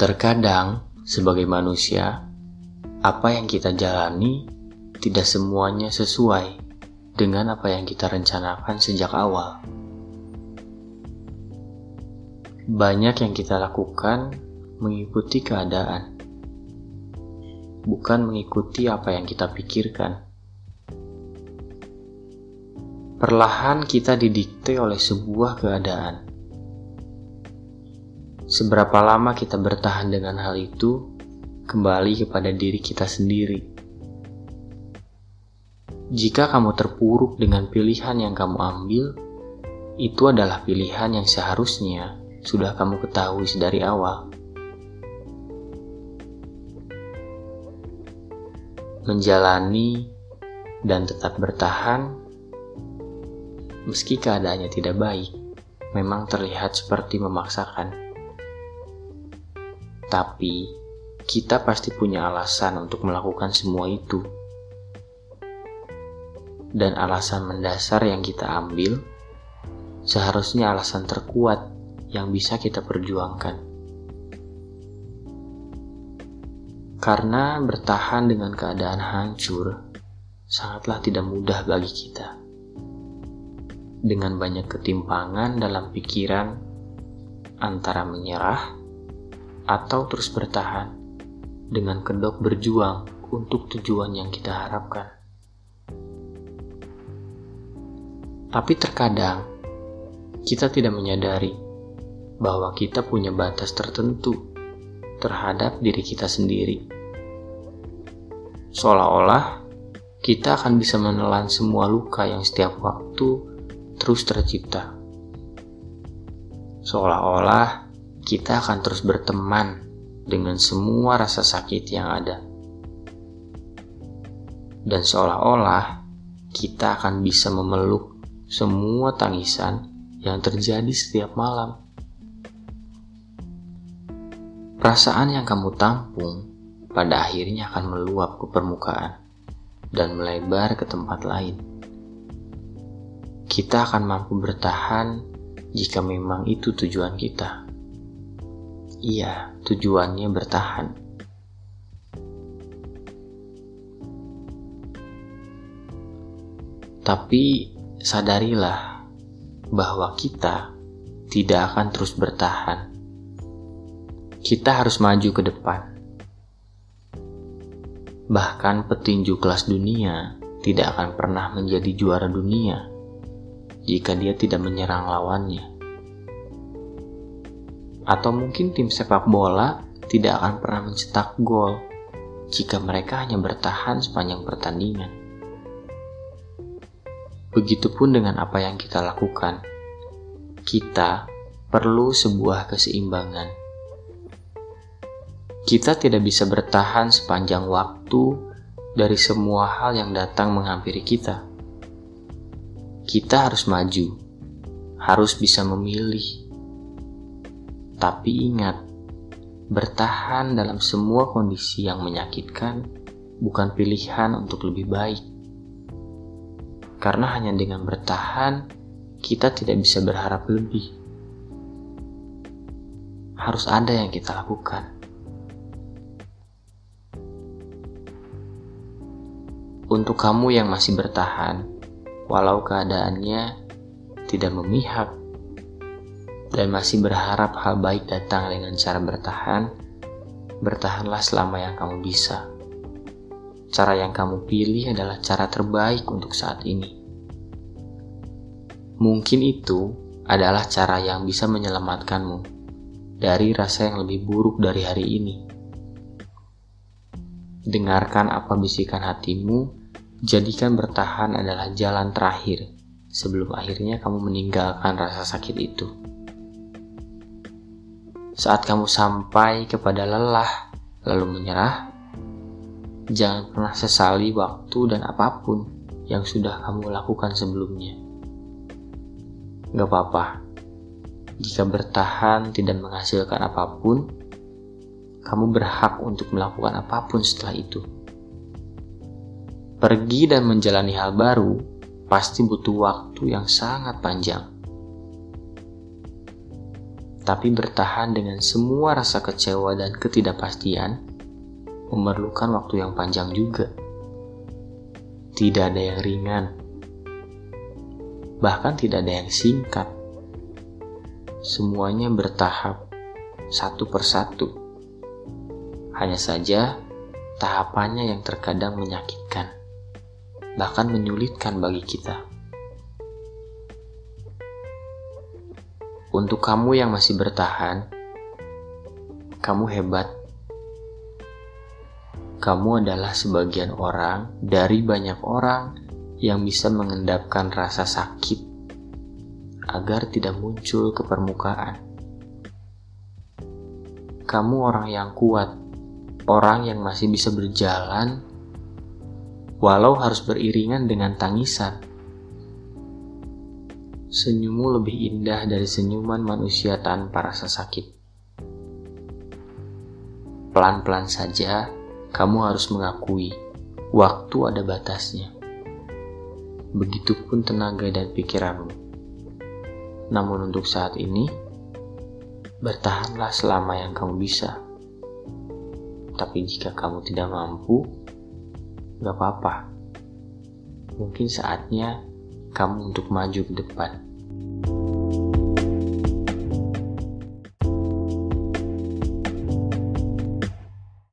Terkadang, sebagai manusia, apa yang kita jalani tidak semuanya sesuai dengan apa yang kita rencanakan sejak awal. Banyak yang kita lakukan mengikuti keadaan, bukan mengikuti apa yang kita pikirkan. Perlahan kita didikte oleh sebuah keadaan Seberapa lama kita bertahan dengan hal itu, kembali kepada diri kita sendiri. Jika kamu terpuruk dengan pilihan yang kamu ambil, itu adalah pilihan yang seharusnya sudah kamu ketahui dari awal. Menjalani dan tetap bertahan, meski keadaannya tidak baik, memang terlihat seperti memaksakan. Tapi, kita pasti punya alasan untuk melakukan semua itu. Dan alasan mendasar yang kita ambil seharusnya alasan terkuat yang bisa kita perjuangkan. Karena bertahan dengan keadaan hancur sangatlah tidak mudah bagi kita. Dengan banyak ketimpangan dalam pikiran antara menyerah atau terus bertahan dengan kedok berjuang untuk tujuan yang kita harapkan. Tapi terkadang kita tidak menyadari bahwa kita punya batas tertentu terhadap diri kita sendiri. Seolah-olah kita akan bisa menelan semua luka yang setiap waktu terus tercipta. Seolah-olah kita akan terus berteman dengan semua rasa sakit yang ada. Dan seolah-olah kita akan bisa memeluk semua tangisan yang terjadi setiap malam. Perasaan yang kamu tampung pada akhirnya akan meluap ke permukaan dan melebar ke tempat lain. Kita akan mampu bertahan jika memang itu tujuan kita. Iya, tujuannya bertahan. Tapi sadarilah bahwa kita tidak akan terus bertahan. Kita harus maju ke depan. Bahkan petinju kelas dunia tidak akan pernah menjadi juara dunia jika dia tidak menyerang lawannya atau mungkin tim sepak bola tidak akan pernah mencetak gol jika mereka hanya bertahan sepanjang pertandingan. Begitupun dengan apa yang kita lakukan, kita perlu sebuah keseimbangan. Kita tidak bisa bertahan sepanjang waktu dari semua hal yang datang menghampiri kita. Kita harus maju, harus bisa memilih tapi ingat, bertahan dalam semua kondisi yang menyakitkan bukan pilihan untuk lebih baik. Karena hanya dengan bertahan, kita tidak bisa berharap lebih. Harus ada yang kita lakukan. Untuk kamu yang masih bertahan, walau keadaannya tidak memihak, dan masih berharap hal baik datang dengan cara bertahan, bertahanlah selama yang kamu bisa. Cara yang kamu pilih adalah cara terbaik untuk saat ini. Mungkin itu adalah cara yang bisa menyelamatkanmu dari rasa yang lebih buruk dari hari ini. Dengarkan apa bisikan hatimu, jadikan bertahan adalah jalan terakhir sebelum akhirnya kamu meninggalkan rasa sakit itu. Saat kamu sampai kepada lelah lalu menyerah, jangan pernah sesali waktu dan apa pun yang sudah kamu lakukan sebelumnya. Gak apa-apa, jika bertahan tidak menghasilkan apa pun, kamu berhak untuk melakukan apa pun setelah itu. Pergi dan menjalani hal baru pasti butuh waktu yang sangat panjang Tapi bertahan dengan semua rasa kecewa dan ketidakpastian memerlukan waktu yang panjang juga. Tidak ada yang ringan, bahkan tidak ada yang singkat. Semuanya bertahap, satu persatu. Hanya saja, tahapannya yang terkadang menyakitkan, bahkan menyulitkan bagi kita. Untuk kamu yang masih bertahan, kamu hebat. Kamu adalah sebagian orang dari banyak orang yang bisa mengendapkan rasa sakit agar tidak muncul ke permukaan. Kamu orang yang kuat, orang yang masih bisa berjalan, walau harus beriringan dengan tangisan. Senyummu lebih indah dari senyuman manusia tanpa rasa sakit. Pelan-pelan saja, kamu harus mengakui waktu ada batasnya. Begitupun tenaga dan pikiranmu. Namun untuk saat ini, bertahanlah selama yang kamu bisa. Tapi jika kamu tidak mampu, gak apa-apa. Mungkin saatnya kamu untuk maju ke depan.